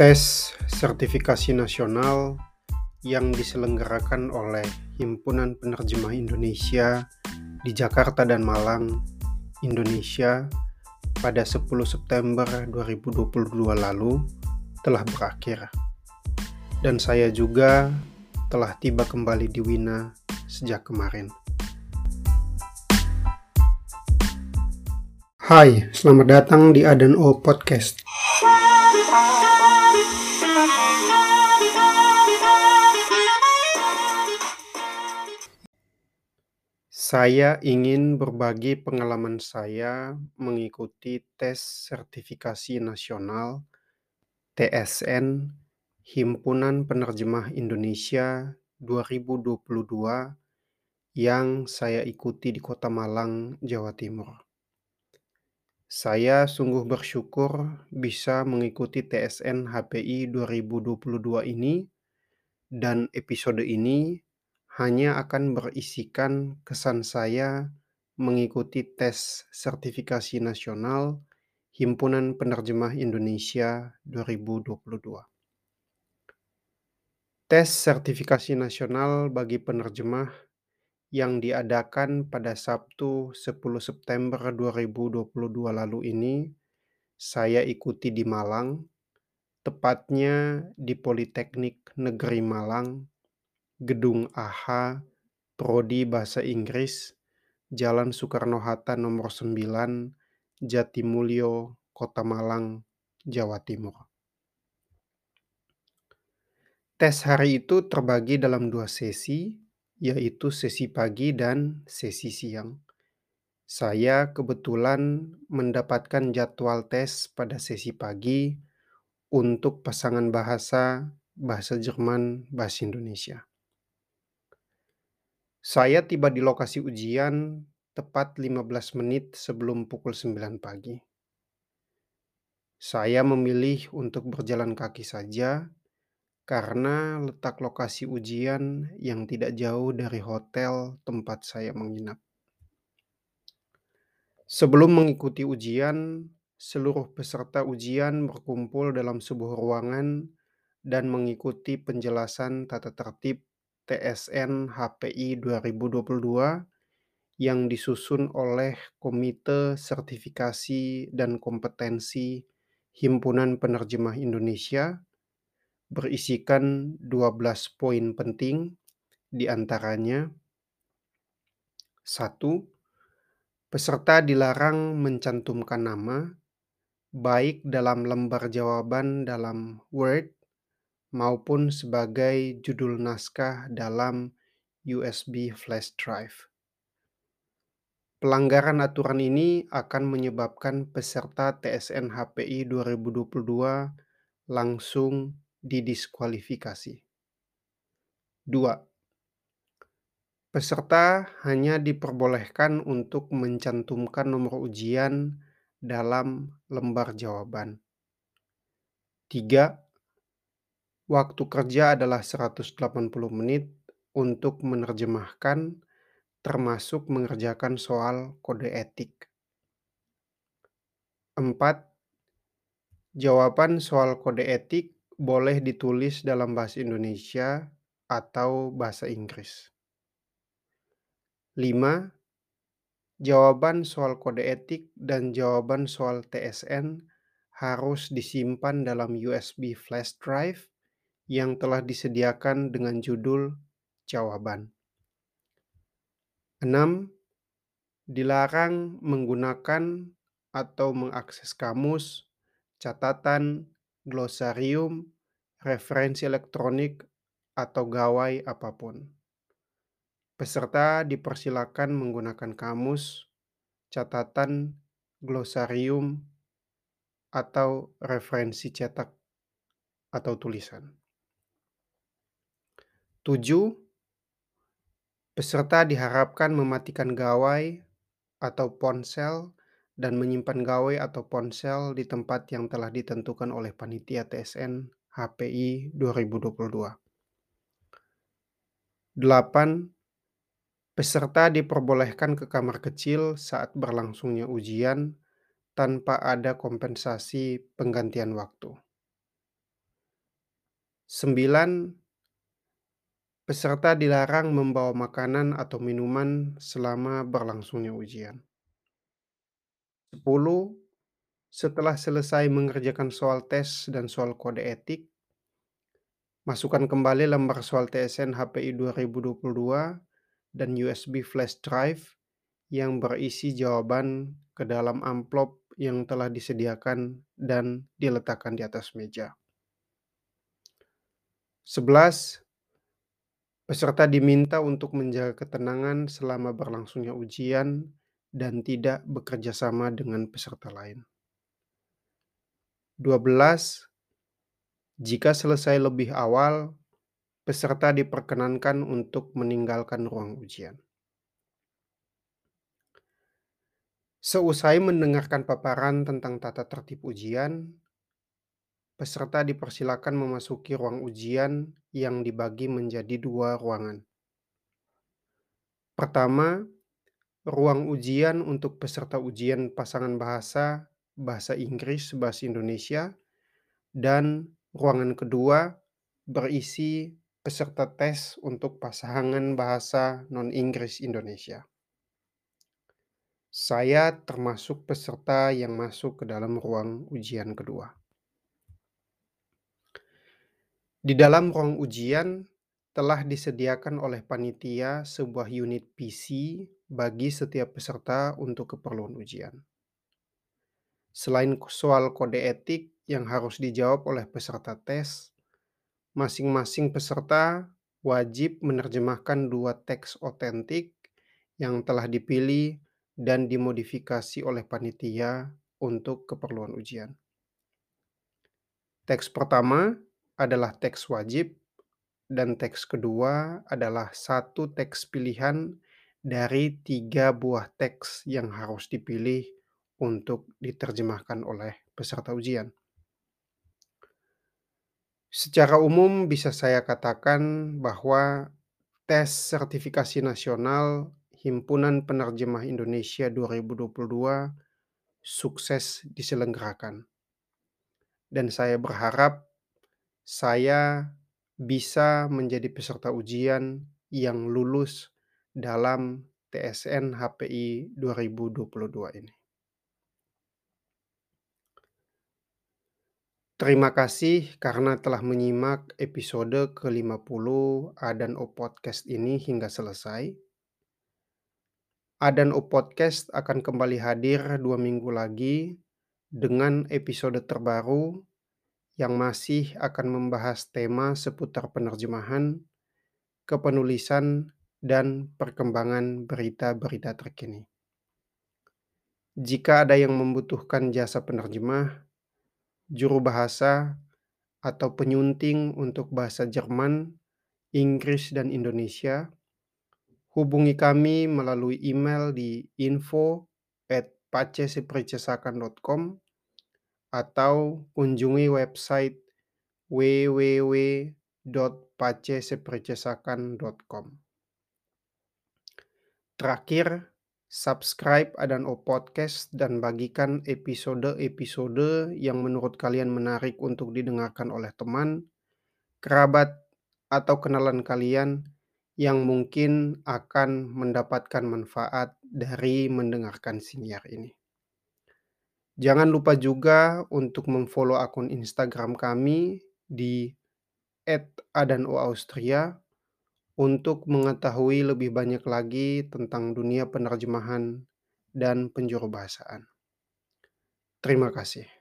Tes sertifikasi nasional yang diselenggarakan oleh Himpunan Penerjemah Indonesia di Jakarta dan Malang, Indonesia pada 10 September 2022 lalu telah berakhir. Dan saya juga telah tiba kembali di Wina sejak kemarin. Hai, selamat datang di Adan O Podcast. Saya ingin berbagi pengalaman saya mengikuti tes sertifikasi nasional TSN Himpunan Penerjemah Indonesia 2022 yang saya ikuti di Kota Malang, Jawa Timur. Saya sungguh bersyukur bisa mengikuti TSN HPI 2022 ini dan episode ini hanya akan berisikan kesan saya mengikuti tes sertifikasi nasional Himpunan Penerjemah Indonesia 2022. Tes sertifikasi nasional bagi penerjemah yang diadakan pada Sabtu 10 September 2022 lalu ini saya ikuti di Malang, tepatnya di Politeknik Negeri Malang Gedung AHA, Prodi Bahasa Inggris, Jalan Soekarno-Hatta nomor 9, Jatimulyo, Kota Malang, Jawa Timur. Tes hari itu terbagi dalam dua sesi, yaitu sesi pagi dan sesi siang. Saya kebetulan mendapatkan jadwal tes pada sesi pagi untuk pasangan bahasa, bahasa Jerman, bahasa Indonesia. Saya tiba di lokasi ujian tepat 15 menit sebelum pukul 9 pagi. Saya memilih untuk berjalan kaki saja karena letak lokasi ujian yang tidak jauh dari hotel tempat saya menginap. Sebelum mengikuti ujian, seluruh peserta ujian berkumpul dalam sebuah ruangan dan mengikuti penjelasan tata tertib TSN HPI 2022 yang disusun oleh Komite Sertifikasi dan Kompetensi Himpunan Penerjemah Indonesia berisikan 12 poin penting di antaranya 1. Peserta dilarang mencantumkan nama baik dalam lembar jawaban dalam Word maupun sebagai judul naskah dalam USB flash drive. Pelanggaran aturan ini akan menyebabkan peserta TSN HPI 2022 langsung didiskualifikasi. 2. Peserta hanya diperbolehkan untuk mencantumkan nomor ujian dalam lembar jawaban. 3 Waktu kerja adalah 180 menit untuk menerjemahkan termasuk mengerjakan soal kode etik. 4. Jawaban soal kode etik boleh ditulis dalam bahasa Indonesia atau bahasa Inggris. 5. Jawaban soal kode etik dan jawaban soal TSN harus disimpan dalam USB flash drive yang telah disediakan dengan judul jawaban. 6. Dilarang menggunakan atau mengakses kamus, catatan, glosarium, referensi elektronik, atau gawai apa pun. Peserta dipersilakan menggunakan kamus, catatan, glosarium, atau referensi cetak atau tulisan. 7. Peserta diharapkan mematikan gawai atau ponsel dan menyimpan gawai atau ponsel di tempat yang telah ditentukan oleh panitia TSN HPI 2022. 8. Peserta diperbolehkan ke kamar kecil saat berlangsungnya ujian tanpa ada kompensasi penggantian waktu. 9 peserta dilarang membawa makanan atau minuman selama berlangsungnya ujian. 10 setelah selesai mengerjakan soal tes dan soal kode etik, masukkan kembali lembar soal TSN HPI 2022 dan USB flash drive yang berisi jawaban ke dalam amplop yang telah disediakan dan diletakkan di atas meja. 11 Peserta diminta untuk menjaga ketenangan selama berlangsungnya ujian dan tidak bekerja sama dengan peserta lain. 12. Jika selesai lebih awal, peserta diperkenankan untuk meninggalkan ruang ujian. Seusai mendengarkan paparan tentang tata tertib ujian, peserta dipersilakan memasuki ruang ujian yang dibagi menjadi dua ruangan. Pertama, ruang ujian untuk peserta ujian pasangan bahasa, bahasa Inggris, bahasa Indonesia, dan ruangan kedua berisi peserta tes untuk pasangan bahasa non-Inggris Indonesia. Saya termasuk peserta yang masuk ke dalam ruang ujian kedua. Di dalam ruang ujian telah disediakan oleh panitia sebuah unit PC bagi setiap peserta untuk keperluan ujian. Selain soal kode etik yang harus dijawab oleh peserta tes, masing-masing peserta wajib menerjemahkan dua teks otentik yang telah dipilih dan dimodifikasi oleh panitia untuk keperluan ujian. Teks pertama adalah teks wajib dan teks kedua adalah satu teks pilihan dari tiga buah teks yang harus dipilih untuk diterjemahkan oleh peserta ujian. Secara umum bisa saya katakan bahwa tes sertifikasi nasional Himpunan Penerjemah Indonesia 2022 sukses diselenggarakan. Dan saya berharap saya bisa menjadi peserta ujian yang lulus dalam TSN HPI 2022 ini. Terima kasih karena telah menyimak episode ke-50 Adan O Podcast ini hingga selesai. Adan O Podcast akan kembali hadir dua minggu lagi dengan episode terbaru yang masih akan membahas tema seputar penerjemahan, kepenulisan, dan perkembangan berita-berita terkini. Jika ada yang membutuhkan jasa penerjemah, juru bahasa, atau penyunting untuk bahasa Jerman, Inggris, dan Indonesia, hubungi kami melalui email di info atau kunjungi website www.pacesepercesakan.com. Terakhir, subscribe Adano Podcast dan bagikan episode-episode yang menurut kalian menarik untuk didengarkan oleh teman, kerabat, atau kenalan kalian yang mungkin akan mendapatkan manfaat dari mendengarkan siniar ini. Jangan lupa juga untuk memfollow akun Instagram kami di @adanoaustria untuk mengetahui lebih banyak lagi tentang dunia penerjemahan dan penjuru bahasaan. Terima kasih.